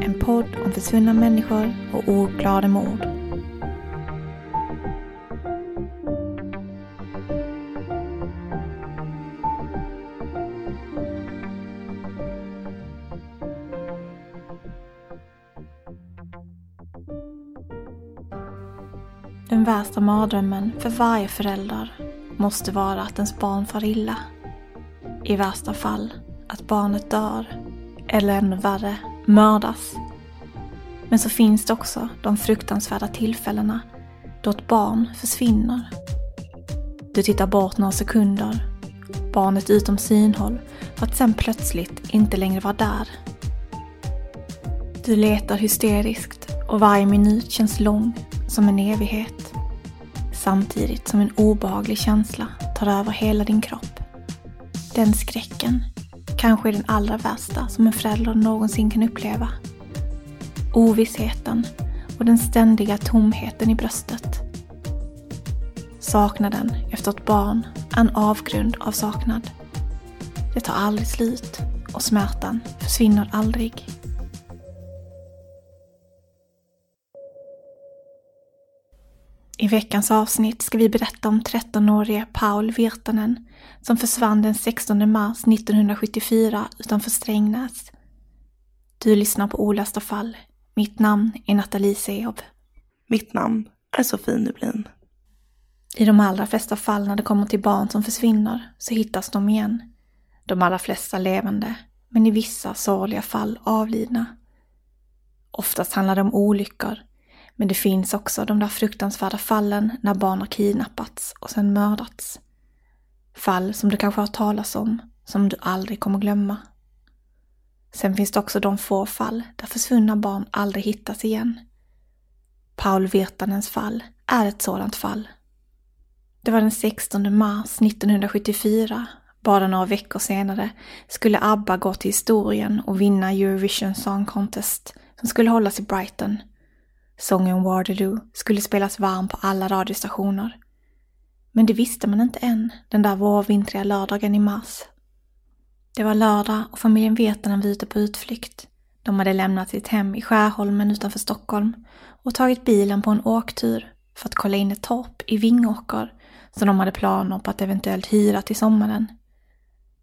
En podd om försvunna människor och oklara mord. Den värsta mardrömmen för varje förälder måste vara att ens barn far illa. I värsta fall att barnet dör. Eller ännu värre, mördas. Men så finns det också de fruktansvärda tillfällena då ett barn försvinner. Du tittar bort några sekunder, barnet utom synhåll för att sen plötsligt inte längre vara där. Du letar hysteriskt och varje minut känns lång som en evighet. Samtidigt som en obehaglig känsla tar över hela din kropp. Den skräcken kanske är den allra värsta som en förälder någonsin kan uppleva. Ovissheten och den ständiga tomheten i bröstet. Saknaden efter ett barn är en avgrund av saknad. Det tar aldrig slut och smärtan försvinner aldrig. I veckans avsnitt ska vi berätta om 13-årige Paul Virtanen som försvann den 16 mars 1974 utanför Strängnäs. Du lyssnar på Olösta fall. Mitt namn är Nathalie Seob. Mitt namn är Sofie Nublin. I de allra flesta fall när det kommer till barn som försvinner så hittas de igen. De allra flesta levande, men i vissa sorgliga fall avlidna. Oftast handlar det om olyckor, men det finns också de där fruktansvärda fallen när barn har kidnappats och sen mördats. Fall som du kanske har talas om, som du aldrig kommer glömma. Sen finns det också de få fall där försvunna barn aldrig hittas igen. Paul Virtanens fall är ett sådant fall. Det var den 16 mars 1974, bara några veckor senare, skulle ABBA gå till historien och vinna Eurovision Song Contest som skulle hållas i Brighton. Sången Waterloo skulle spelas varm på alla radiostationer. Men det visste man inte än, den där vårvintriga lördagen i mars. Det var lördag och familjen Virtanen var ute på utflykt. De hade lämnat sitt hem i Skärholmen utanför Stockholm och tagit bilen på en åktur för att kolla in ett torp i Vingåker som de hade planer på att eventuellt hyra till sommaren.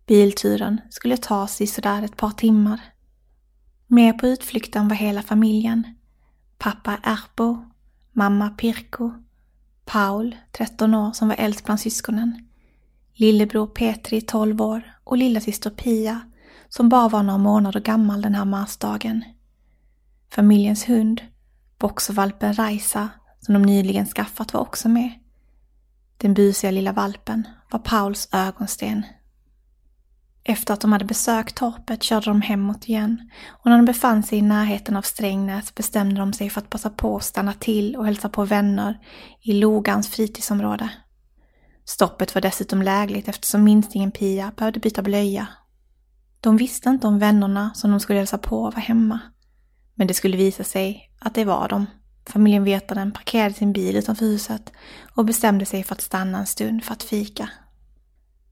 Bilturen skulle tas i sådär ett par timmar. Med på utflykten var hela familjen. Pappa Erpo, mamma Pirko, Paul, 13 år, som var äldst bland syskonen, lillebror Petri, 12 år och lillasyster Pia, som bara var några månader gammal den här marsdagen. Familjens hund, boxervalpen Raisa, som de nyligen skaffat, var också med. Den busiga lilla valpen var Pauls ögonsten. Efter att de hade besökt torpet körde de hemåt igen och när de befann sig i närheten av Strängnäs bestämde de sig för att passa på att stanna till och hälsa på vänner i Logans fritidsområde. Stoppet var dessutom lägligt eftersom minstingen Pia behövde byta blöja. De visste inte om vännerna som de skulle hälsa på var hemma. Men det skulle visa sig att det var de. Familjen Vetaren parkerade sin bil utanför huset och bestämde sig för att stanna en stund för att fika.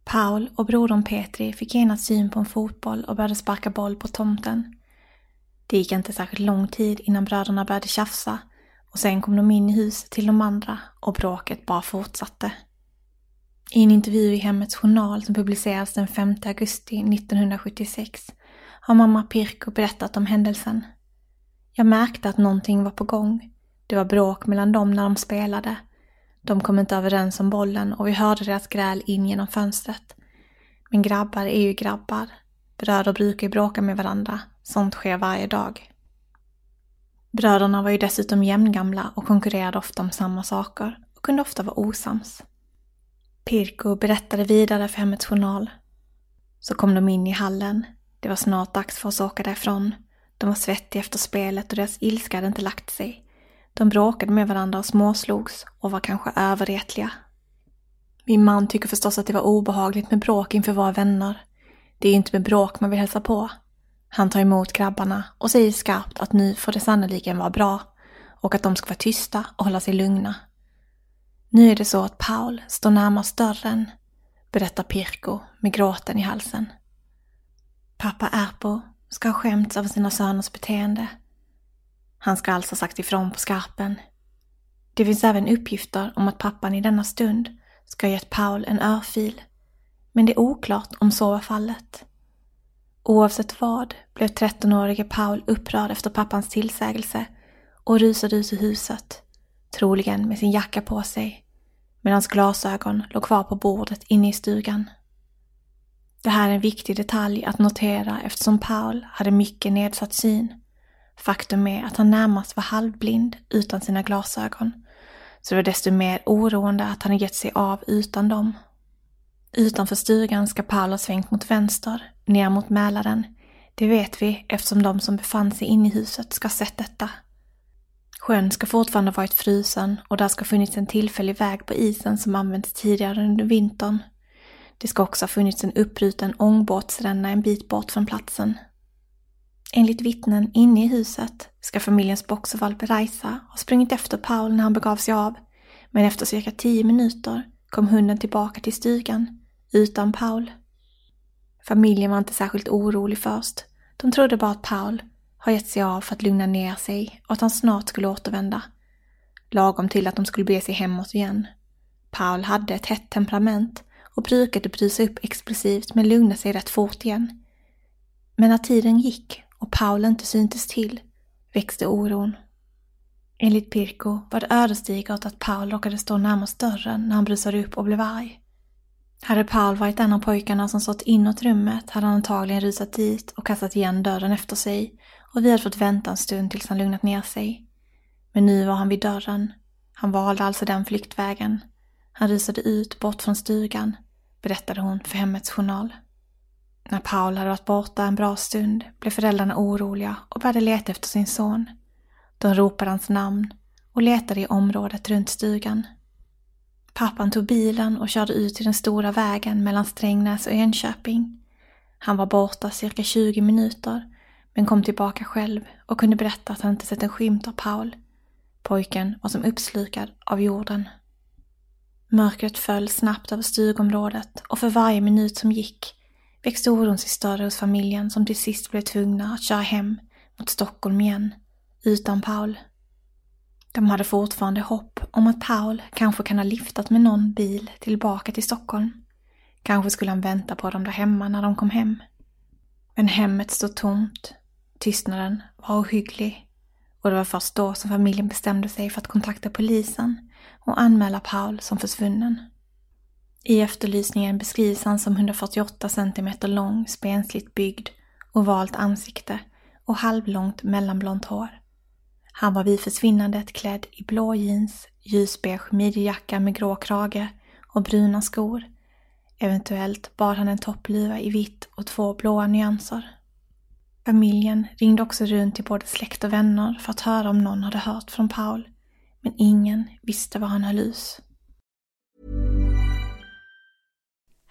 Paul och brodern Petri fick genast syn på en fotboll och började sparka boll på tomten. Det gick inte särskilt lång tid innan bröderna började tjafsa och sen kom de in i huset till de andra och bråket bara fortsatte. I en intervju i Hemmets Journal som publicerades den 5 augusti 1976 har mamma Pirko berättat om händelsen. Jag märkte att någonting var på gång. Det var bråk mellan dem när de spelade. De kom inte överens om bollen och vi hörde deras gräl in genom fönstret. Men grabbar är ju grabbar. Bröder brukar ju bråka med varandra. Sånt sker varje dag. Bröderna var ju dessutom jämngamla och konkurrerade ofta om samma saker och kunde ofta vara osams. Pirko berättade vidare för Hemmets Journal. Så kom de in i hallen. Det var snart dags för oss att åka därifrån. De var svettiga efter spelet och deras ilska hade inte lagt sig. De bråkade med varandra och småslogs och var kanske överretliga. Min man tycker förstås att det var obehagligt med bråk inför våra vänner. Det är ju inte med bråk man vill hälsa på. Han tar emot grabbarna och säger skarpt att nu får det sannoliken vara bra och att de ska vara tysta och hålla sig lugna. Nu är det så att Paul står närmast dörren, berättar Pirko med gråten i halsen. Pappa Erpo ska ha skämts över sina söners beteende. Han ska alltså ha sagt ifrån på skarpen. Det finns även uppgifter om att pappan i denna stund ska ha gett Paul en örfil. Men det är oklart om så var fallet. Oavsett vad blev 13-årige Paul upprörd efter pappans tillsägelse och rusade ut ur huset, troligen med sin jacka på sig, medan hans glasögon låg kvar på bordet inne i stugan. Det här är en viktig detalj att notera eftersom Paul hade mycket nedsatt syn. Faktum är att han närmast var halvblind utan sina glasögon, så det var desto mer oroande att han gett sig av utan dem. Utanför stugan ska Paul ha svängt mot vänster, ner mot Mälaren. Det vet vi eftersom de som befann sig inne i huset ska ha sett detta. Sjön ska fortfarande varit frusen och där ska funnits en tillfällig väg på isen som använts tidigare under vintern. Det ska också ha funnits en uppruten ångbåtsränna en bit bort från platsen. Enligt vittnen inne i huset ska familjens boxervalp Raisa ha sprungit efter Paul när han begav sig av, men efter cirka tio minuter kom hunden tillbaka till stugan, utan Paul. Familjen var inte särskilt orolig först. De trodde bara att Paul har gett sig av för att lugna ner sig och att han snart skulle återvända. Lagom till att de skulle bege sig hemåt igen. Paul hade ett hett temperament och brukade brysa upp explosivt men lugna sig rätt fort igen. Men när tiden gick och Paul inte syntes till växte oron. Enligt Pirko var det ödesdigert att Paul råkade stå närmast dörren när han brusade upp och blev arg. Hade Paul varit en av pojkarna som stått inåt rummet hade han antagligen rusat dit och kastat igen dörren efter sig och vi hade fått vänta en stund tills han lugnat ner sig. Men nu var han vid dörren. Han valde alltså den flyktvägen. Han rusade ut bort från stugan, berättade hon för Hemmets Journal. När Paul hade varit borta en bra stund blev föräldrarna oroliga och började leta efter sin son. De ropade hans namn och letade i området runt stugan. Pappan tog bilen och körde ut till den stora vägen mellan Strängnäs och Enköping. Han var borta cirka 20 minuter, men kom tillbaka själv och kunde berätta att han inte sett en skymt av Paul. Pojken var som uppslukad av jorden. Mörkret föll snabbt över stugområdet och för varje minut som gick växte oron sig större hos familjen som till sist blev tvungna att köra hem mot Stockholm igen, utan Paul. De hade fortfarande hopp om att Paul kanske kan ha liftat med någon bil tillbaka till Stockholm. Kanske skulle han vänta på dem där hemma när de kom hem. Men hemmet stod tomt. Tystnaden var ohygglig. Och det var först då som familjen bestämde sig för att kontakta polisen och anmäla Paul som försvunnen. I efterlysningen beskrivs han som 148 cm lång, spensligt byggd, ovalt ansikte och halvlångt mellanblont hår. Han var vid försvinnandet klädd i blå jeans, ljusbeige midjejacka med grå krage och bruna skor. Eventuellt bar han en toppluva i vitt och två blåa nyanser. Familjen ringde också runt till både släkt och vänner för att höra om någon hade hört från Paul, men ingen visste var han höll hus.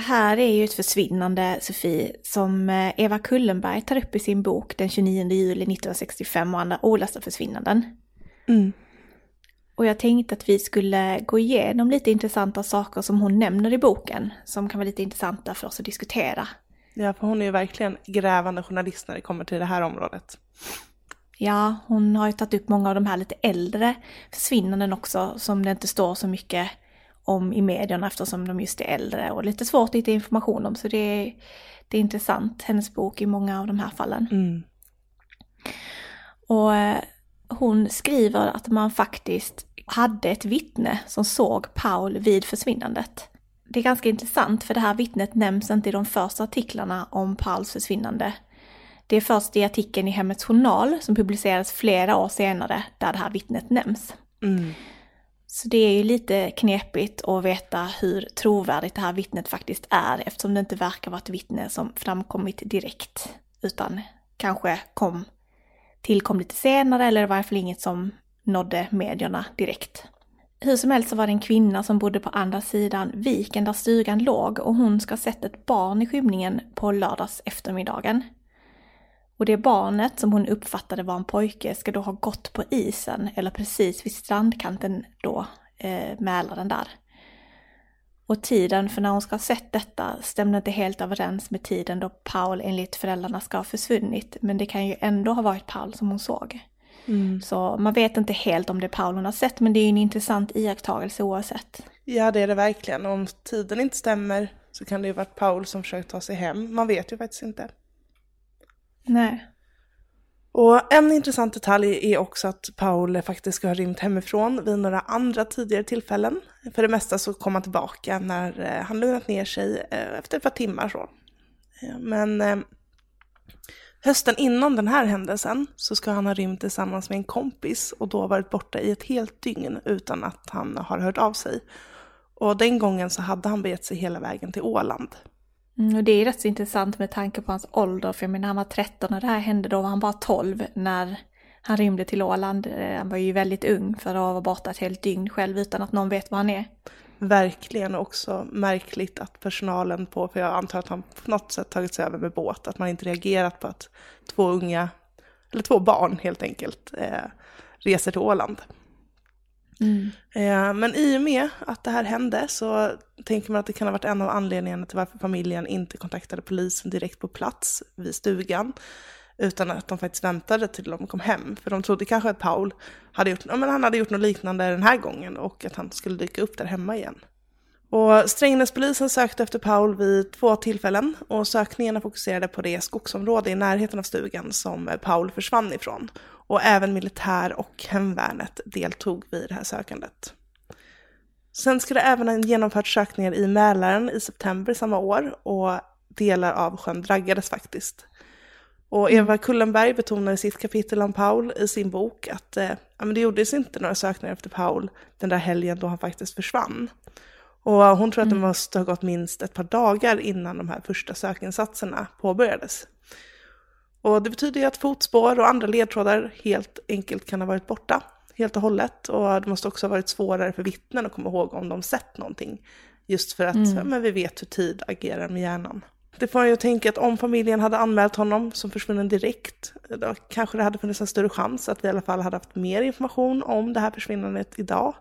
Det här är ju ett försvinnande, Sofie, som eh, Eva Kullenberg tar upp i sin bok den 29 juli 1965 och andra olösta försvinnanden. Mm. Och jag tänkte att vi skulle gå igenom lite intressanta saker som hon nämner i boken, som kan vara lite intressanta för oss att diskutera. Ja, för hon är ju verkligen grävande journalist när det kommer till det här området. Ja, hon har ju tagit upp många av de här lite äldre försvinnanden också, som det inte står så mycket om i medierna eftersom de just är äldre och lite svårt att hitta information om. Så det är, det är intressant, hennes bok i många av de här fallen. Mm. Och eh, hon skriver att man faktiskt hade ett vittne som såg Paul vid försvinnandet. Det är ganska intressant för det här vittnet nämns inte i de första artiklarna om Pauls försvinnande. Det är först i artikeln i Hemmets Journal som publicerades flera år senare där det här vittnet nämns. Mm. Så det är ju lite knepigt att veta hur trovärdigt det här vittnet faktiskt är eftersom det inte verkar vara ett vittne som framkommit direkt utan kanske kom, tillkom lite senare eller i varje fall inget som nådde medierna direkt. Hur som helst så var det en kvinna som bodde på andra sidan viken där stugan låg och hon ska ha sett ett barn i skymningen på lördags eftermiddagen. Och det barnet som hon uppfattade var en pojke ska då ha gått på isen eller precis vid strandkanten då, eh, Mälaren där. Och tiden för när hon ska ha sett detta stämde inte helt överens med tiden då Paul enligt föräldrarna ska ha försvunnit. Men det kan ju ändå ha varit Paul som hon såg. Mm. Så man vet inte helt om det är Paul hon har sett men det är ju en intressant iakttagelse oavsett. Ja, det är det verkligen. Om tiden inte stämmer så kan det ju varit Paul som försökt ta sig hem. Man vet ju faktiskt inte. Nej. Och en intressant detalj är också att Paul faktiskt ska ha rymt hemifrån vid några andra tidigare tillfällen. För det mesta så kom han tillbaka när eh, han lugnat ner sig eh, efter ett par timmar så. Eh, men hösten innan den här händelsen så ska han ha rymt tillsammans med en kompis och då varit borta i ett helt dygn utan att han har hört av sig. Och den gången så hade han begett sig hela vägen till Åland. Mm, och det är rätt så intressant med tanke på hans ålder, för jag menar han var 13 när det här hände, då var han bara 12 när han rymde till Åland. Eh, han var ju väldigt ung för att vara borta ett helt dygn själv utan att någon vet var han är. Verkligen också märkligt att personalen på, för jag antar att han på något sätt tagit sig över med båt, att man inte reagerat på att två unga eller två barn helt enkelt, eh, reser till Åland. Mm. Eh, men i och med att det här hände så tänker man att det kan ha varit en av anledningarna till varför familjen inte kontaktade polisen direkt på plats vid stugan. Utan att de faktiskt väntade till de kom hem. För de trodde kanske att Paul hade gjort, ja, men han hade gjort något liknande den här gången och att han skulle dyka upp där hemma igen. Och Strängnäspolisen sökte efter Paul vid två tillfällen och sökningarna fokuserade på det skogsområde i närheten av stugan som Paul försvann ifrån. Och även militär och hemvärnet deltog vid det här sökandet. Sen ska det även ha genomförts sökningar i Mälaren i september samma år och delar av sjön draggades faktiskt. Och Eva Kullenberg betonar i sitt kapitel om Paul i sin bok att eh, det gjordes inte några sökningar efter Paul den där helgen då han faktiskt försvann. Och hon tror att det måste ha gått minst ett par dagar innan de här första sökinsatserna påbörjades. Och det betyder ju att fotspår och andra ledtrådar helt enkelt kan ha varit borta helt och hållet. Och det måste också ha varit svårare för vittnen att komma ihåg om de sett någonting. Just för att ja, men vi vet hur tid agerar med hjärnan. Det får jag tänka att om familjen hade anmält honom som försvunnen direkt, då kanske det hade funnits en större chans att vi i alla fall hade haft mer information om det här försvinnandet idag.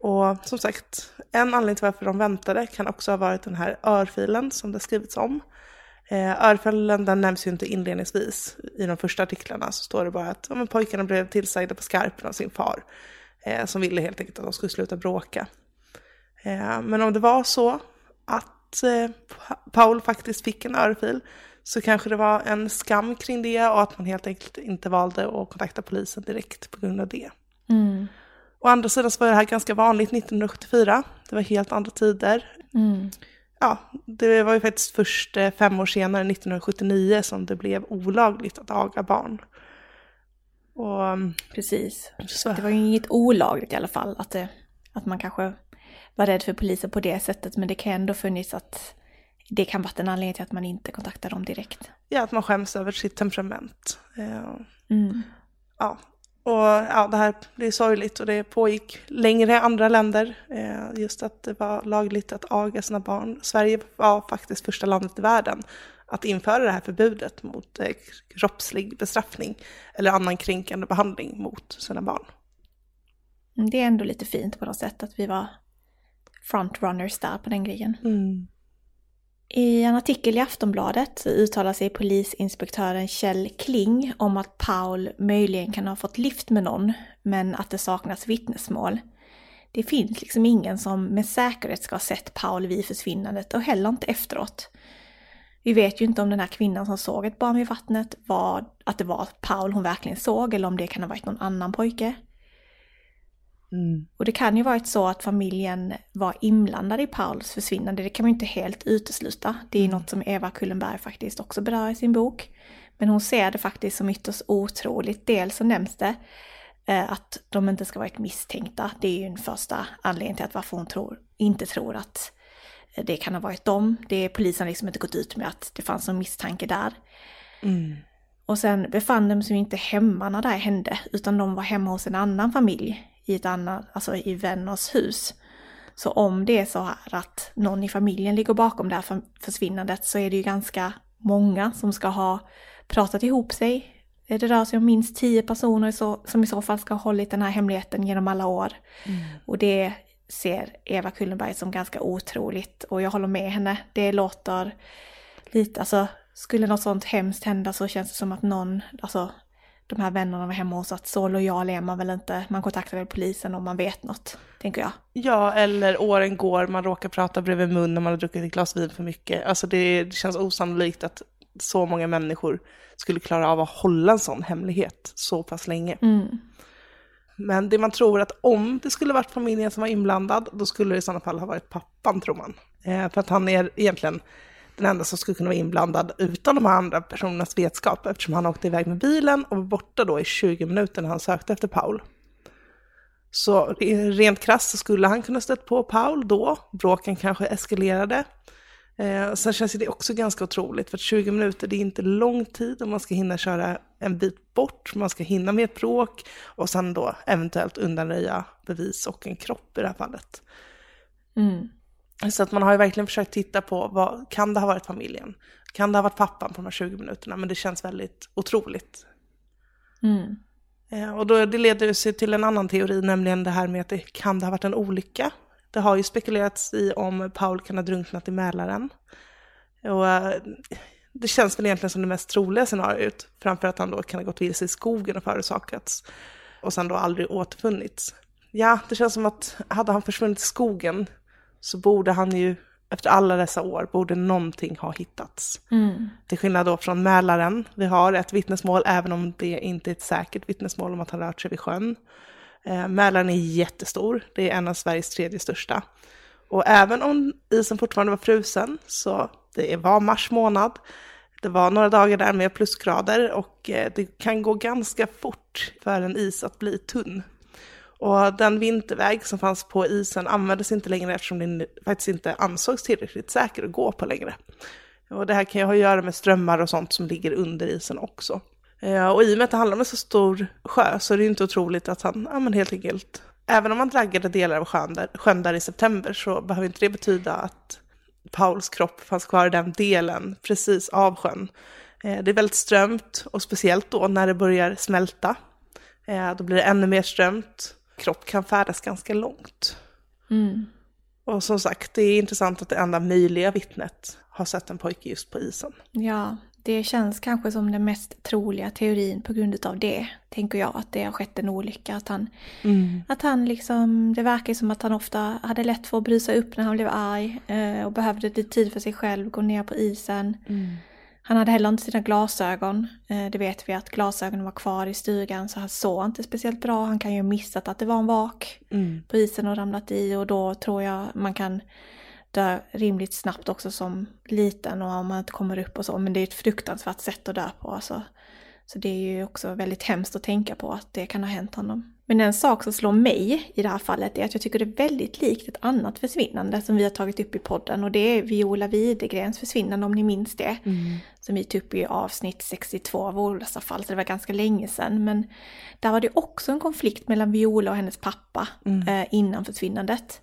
Och som sagt, en anledning till varför de väntade kan också ha varit den här örfilen som det skrivits om. Eh, örfilen den nämns ju inte inledningsvis. I de första artiklarna så står det bara att ja, pojkarna blev tillsagda på skarpen av sin far. Eh, som ville helt enkelt att de skulle sluta bråka. Eh, men om det var så att eh, Paul faktiskt fick en örfil så kanske det var en skam kring det och att man helt enkelt inte valde att kontakta polisen direkt på grund av det. Mm. Å andra sidan så var det här ganska vanligt 1974. Det var helt andra tider. Mm. Ja, det var ju faktiskt först eh, fem år senare, 1979, som det blev olagligt att aga barn. Och, mm, Precis. så, Det var ju inget olagligt i alla fall. Att, det, att man kanske var rädd för polisen på det sättet. Men det kan ändå funnits att det kan vara en anledning till att man inte kontaktar dem direkt. ja, att man skäms över sitt temperament. Eh, Mm. ja. Och ja, det här är sorgligt och det pågick längre i andra länder. Eh, just att det var lagligt att aga sina barn. Sverige var faktiskt första landet i världen att införa det här förbudet mot eh, kroppslig bestraffning eller annan kränkande behandling mot sina barn. Mm, Det är ändå lite fint på något sätt att vi var frontrunners där på den grejen. I en artikel i Aftonbladet så uttalar sig polisinspektören Kjell Kling om att Paul möjligen kan ha fått lift med någon, men att det saknas vittnesmål. Det finns liksom ingen som med säkerhet ska ha sett Paul vid försvinnandet och heller inte efteråt. Vi vet ju inte om den här kvinnan som såg ett barn vid vattnet var att det var Paul hon verkligen såg eller om det kan ha varit någon annan pojke. Och det kan ju varit så att familjen var inblandad i Pauls försvinnande. Det kan man ju inte helt utesluta. Det är något som Eva Kullenberg faktiskt också berör i sin bok. Men hon ser det faktiskt som ytterst otroligt. Dels så nämns det eh, att de inte ska varit misstänkta. Det är ju en första anledning till att varför hon tror, inte tror att eh, det kan ha varit dem. Det är polisen liksom inte gått ut med att det fanns någon misstanke där. Och sen befann de sig inte hemma när det här hände, utan de var hemma hos en annan familj i ett annat, alltså i vänners hus. Så om det är så här att någon i familjen ligger bakom det här för- försvinnandet så är det ju ganska många som ska ha pratat ihop sig. Det rör sig om minst tio personer som i så fall ska ha hållit den här hemligheten genom alla år. Och det ser Eva Kullenberg som ganska otroligt och jag håller med henne. Det låter lite, alltså skulle något sånt hemskt hända så känns det som att någon, alltså de här vännerna var hemma hos att så lojal är man väl inte. Man kontaktar väl polisen om man vet något, tänker jag. Ja, eller åren går, man råkar prata bredvid mun när man har druckit ett glas vin för mycket. Alltså det, det känns osannolikt att så många människor skulle klara av att hålla en sån hemlighet så pass länge. Men det man tror att om det skulle varit familjen som var inblandad, då skulle det i sådana fall ha varit pappan, tror man. Eh, för att han är egentligen den enda som skulle kunna vara inblandad utan de här andra personernas vetskap, eftersom han åkte iväg med bilen och var borta då i 20 minuter när han sökte efter Paul. Så rent krasst så skulle han kunna stött på Paul då, bråken kanske eskalerade. Eh, sen känns det också ganska otroligt, för 20 minuter det är inte lång tid om man ska hinna köra en bit bort, man ska hinna med ett bråk och sen då eventuellt undanröja bevis och en kropp i det här fallet. Mm. Så att man har ju verkligen försökt titta på, vad, kan det ha varit familjen? Kan det ha varit pappan på de här 20 minuterna? Men det känns väldigt otroligt. Mm. Eh, Och då, det leder sig till en annan teori, nämligen det här med att det kan det ha varit en olycka. Det har ju spekulerats i om Paul kan ha drunknat i Mälaren. Och eh, det känns väl egentligen som det mest troliga scenariot, framför att han då kan ha gått vilse i skogen och förorsakats och sen då aldrig återfunnits. Ja, det känns som att hade han försvunnit i skogen så borde han ju, efter alla dessa år, borde någonting ha hittats. Mm. Till skillnad då från Mälaren, vi har ett vittnesmål, även om det inte är ett säkert vittnesmål om att han rört sig vid sjön. Eh, Mälaren är jättestor, det är en av Sveriges tredje största. Och även om isen fortfarande var frusen, så det var mars månad, det var några dagar där med plusgrader och eh, det kan gå ganska fort för en is att bli tunn. Och den vinterväg som fanns på isen användes inte längre eftersom den faktiskt inte ansågs tillräckligt säker att gå på längre. Och det här kan ju ha att göra med strömmar och sånt som ligger under isen också. Eh, och i och med att det handlar om en så stor sjö så är det ju inte otroligt att han, ja men helt enkelt, även om han draggade delar av sjön där, sjön där i september så behöver inte det betyda att Pauls kropp fanns kvar i den delen precis av sjön. Eh, det är väldigt strömt och speciellt då när det börjar smälta. Eh, då blir det ännu mer strömt. Kropp kan färdas ganska långt. Mm. Och som sagt, det är intressant att det enda möjliga vittnet har sett en pojke just på isen. Ja, det känns kanske som den mest troliga teorin på grund av det. Tänker jag att det har skett en olycka. Att han, att han liksom, det verkar som att han ofta hade lätt för att brusa upp när han blev arg eh, och behövde lite tid för sig själv, gå ner på isen. Han hade heller inte sina glasögon. Eh, det vet vi att glasögonen var kvar i stugan så han såg inte speciellt bra. Han kan ju ha missat att det var en vak på isen och ramlat i och då tror jag man kan dö rimligt snabbt också som liten och om man inte kommer upp och så. Men det är ett fruktansvärt sätt att dö på alltså. Så det är ju också väldigt hemskt att tänka på att det kan ha hänt honom. Men en sak som slår mig i det här fallet är att jag tycker det är väldigt likt ett annat försvinnande som vi har tagit upp i podden och det är Viola Widegrens försvinnande om ni minns det. Som vi tog upp i avsnitt 62 av Olasa fall, så det var ganska länge sedan. Men där var det också en konflikt mellan Viola och hennes pappa eh, innan försvinnandet.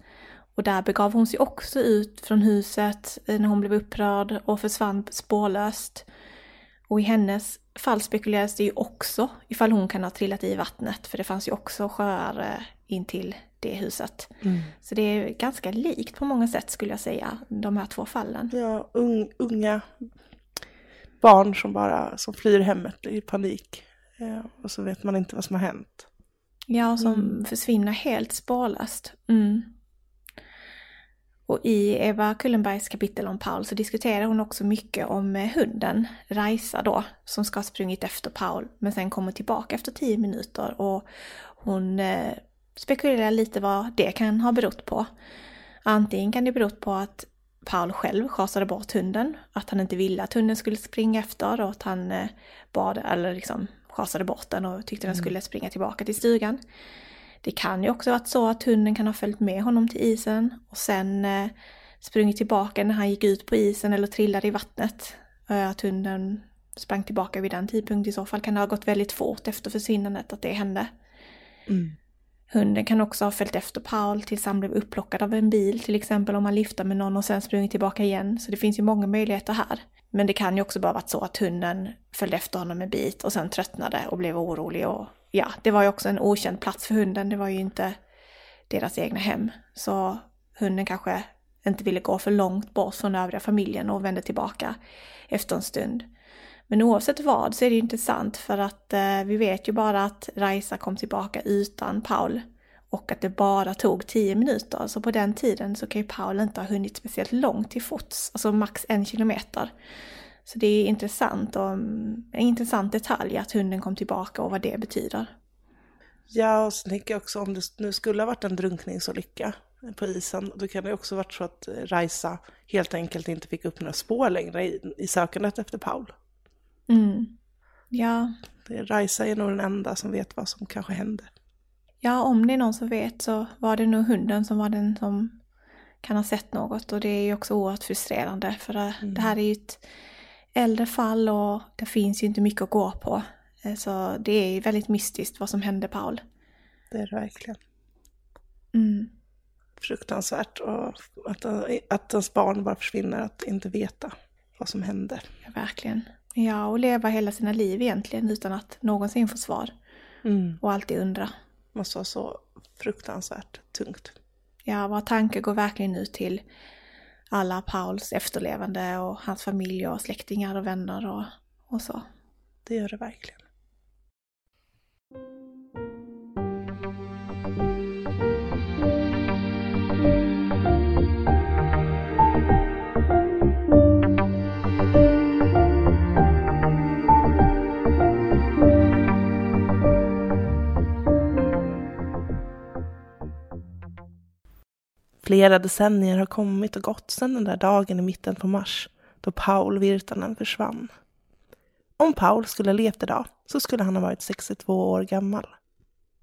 Och där begav hon sig också ut från huset eh, när hon blev upprörd och försvann spårlöst. Och i hennes fall spekuleras det ju också ifall hon kan ha trillat i vattnet, för det fanns ju också sjöar eh, in till det huset. Så det är ganska likt på många sätt skulle jag säga, de här två fallen. Ja, un, unga barn som bara som flyr hemmet i panik. Eh, och så vet man inte vad som har hänt. Ja, som försvinner helt spårlöst. Mm. Och i Eva Kullenbergs kapitel om Paul så diskuterar hon också mycket om eh, hunden, Raisa då, som ska ha sprungit efter Paul, men sen kommer tillbaka efter tio minuter och hon eh, spekulerar lite vad det kan ha berott på. Antingen kan det berott på att Paul själv schasade bort hunden, att han inte ville att hunden skulle springa efter och att han eh, bad, eller liksom schasade bort den och tyckte den skulle springa tillbaka till stugan. Det kan ju också varit så att hunden kan ha följt med honom till isen och sen eh, sprungit tillbaka när han gick ut på isen eller trillade i vattnet. Eh, att hunden sprang tillbaka vid den tidpunkten i så fall kan det ha gått väldigt fort efter försvinnandet att det hände. Mm. Hunden kan också ha följt efter Paul tills han blev upplockad av en bil, till exempel om han lyfter med någon och sen sprungit tillbaka igen. Så det finns ju många möjligheter här. Men det kan ju också bara varit så att hunden följde efter honom en bit och sen tröttnade och blev orolig och ja, det var ju också en okänd plats för hunden. Det var ju inte deras egna hem. Så hunden kanske inte ville gå för långt bort från övriga familjen och vände tillbaka efter en stund. Men oavsett vad så är det ju intressant för att eh, vi vet ju bara att Raisa kom tillbaka utan Paul och att det bara tog 10 minuter. Så på den tiden så kan ju Paul inte ha hunnit speciellt långt till fots, alltså max en kilometer. Så det är intressant och mm, en intressant detalj att hunden kom tillbaka och vad det betyder. Ja, och sen tänker jag också om det nu skulle ha varit en drunkningsolycka på isen, då kan det också varit så att eh, Raisa helt enkelt inte fick upp några spår längre i, i sökandet efter Paul. Mm. Ja, Det- Raisa är nog den enda som vet vad som kanske hände. Ja, om det är någon som vet så var det nog hunden som var den som kan ha sett något och det är ju också oerhört frustrerande för det, det här är ju ett äldre fall och det finns ju inte mycket att gå på. Eh, Så det är ju väldigt mystiskt vad som hände Paul. Det är det verkligen. Mm. Fruktansvärt och att, att ens barn bara försvinner, att inte veta vad som hände. Ja, verkligen. Ja, och leva hela sina liv egentligen utan att någonsin få svar. Mm. Och alltid undra. Måste vara så fruktansvärt tungt. Ja, våra tankar går verkligen ut till alla Pauls efterlevande och hans familj och släktingar och vänner och, och så. Det gör det verkligen. Flera decennier har kommit och gått sedan den där dagen i mitten på mars då Paul Virtanen försvann. Om Paul skulle ha levt idag så skulle han ha varit 62 år gammal.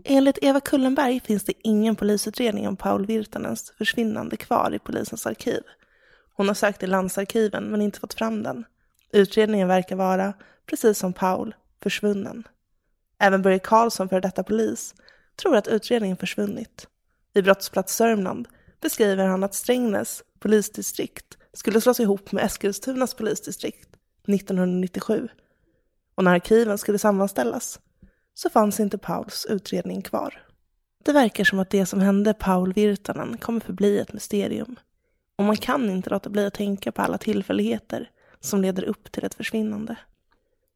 Enligt Eva Kullenberg finns det ingen polisutredning om Paul Virtanens försvinnande kvar i polisens arkiv. Hon har sökt i landsarkiven men inte fått fram den. Utredningen verkar vara, precis som Paul, försvunnen. Även Börje Karlsson, för detta polis, tror att utredningen försvunnit. I Brottsplats Sörmland beskriver han att Strängnäs polisdistrikt skulle slås ihop med Eskilstunas polisdistrikt 1997. Och när arkiven skulle sammanställas så fanns inte Pauls utredning kvar. Det verkar som att det som hände Paul Virtanen kommer förbli ett mysterium. Och man kan inte låta bli att tänka på alla tillfälligheter som leder upp till ett försvinnande.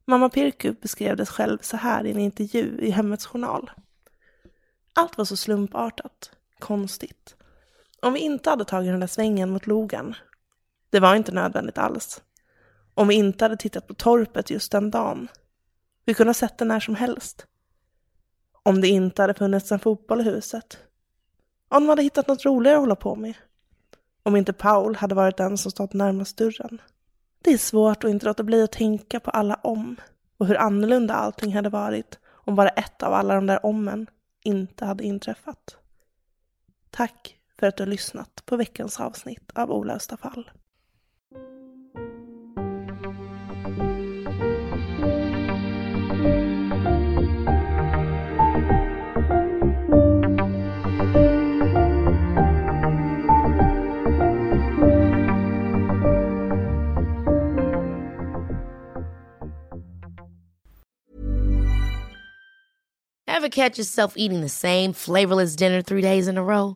Mamma Pirku beskrev det själv så här i en intervju i Hemmets Journal. Allt var så slumpartat, konstigt. Om vi inte hade tagit den där svängen mot logan, det var inte nödvändigt alls. Om vi inte hade tittat på torpet just den dagen, vi kunde ha sett det när som helst. Om det inte hade funnits en fotboll i huset. Om de hade hittat något roligare att hålla på med. Om inte Paul hade varit den som stått närmast dörren. Det är svårt att inte låta bli att tänka på alla om och hur annorlunda allting hade varit om bara ett av alla de där ommen inte hade inträffat. Tack för att du har lyssnat på veckans avsnitt av Olösta fall. Ever catch yourself eating the same flavorless dinner three days in a row?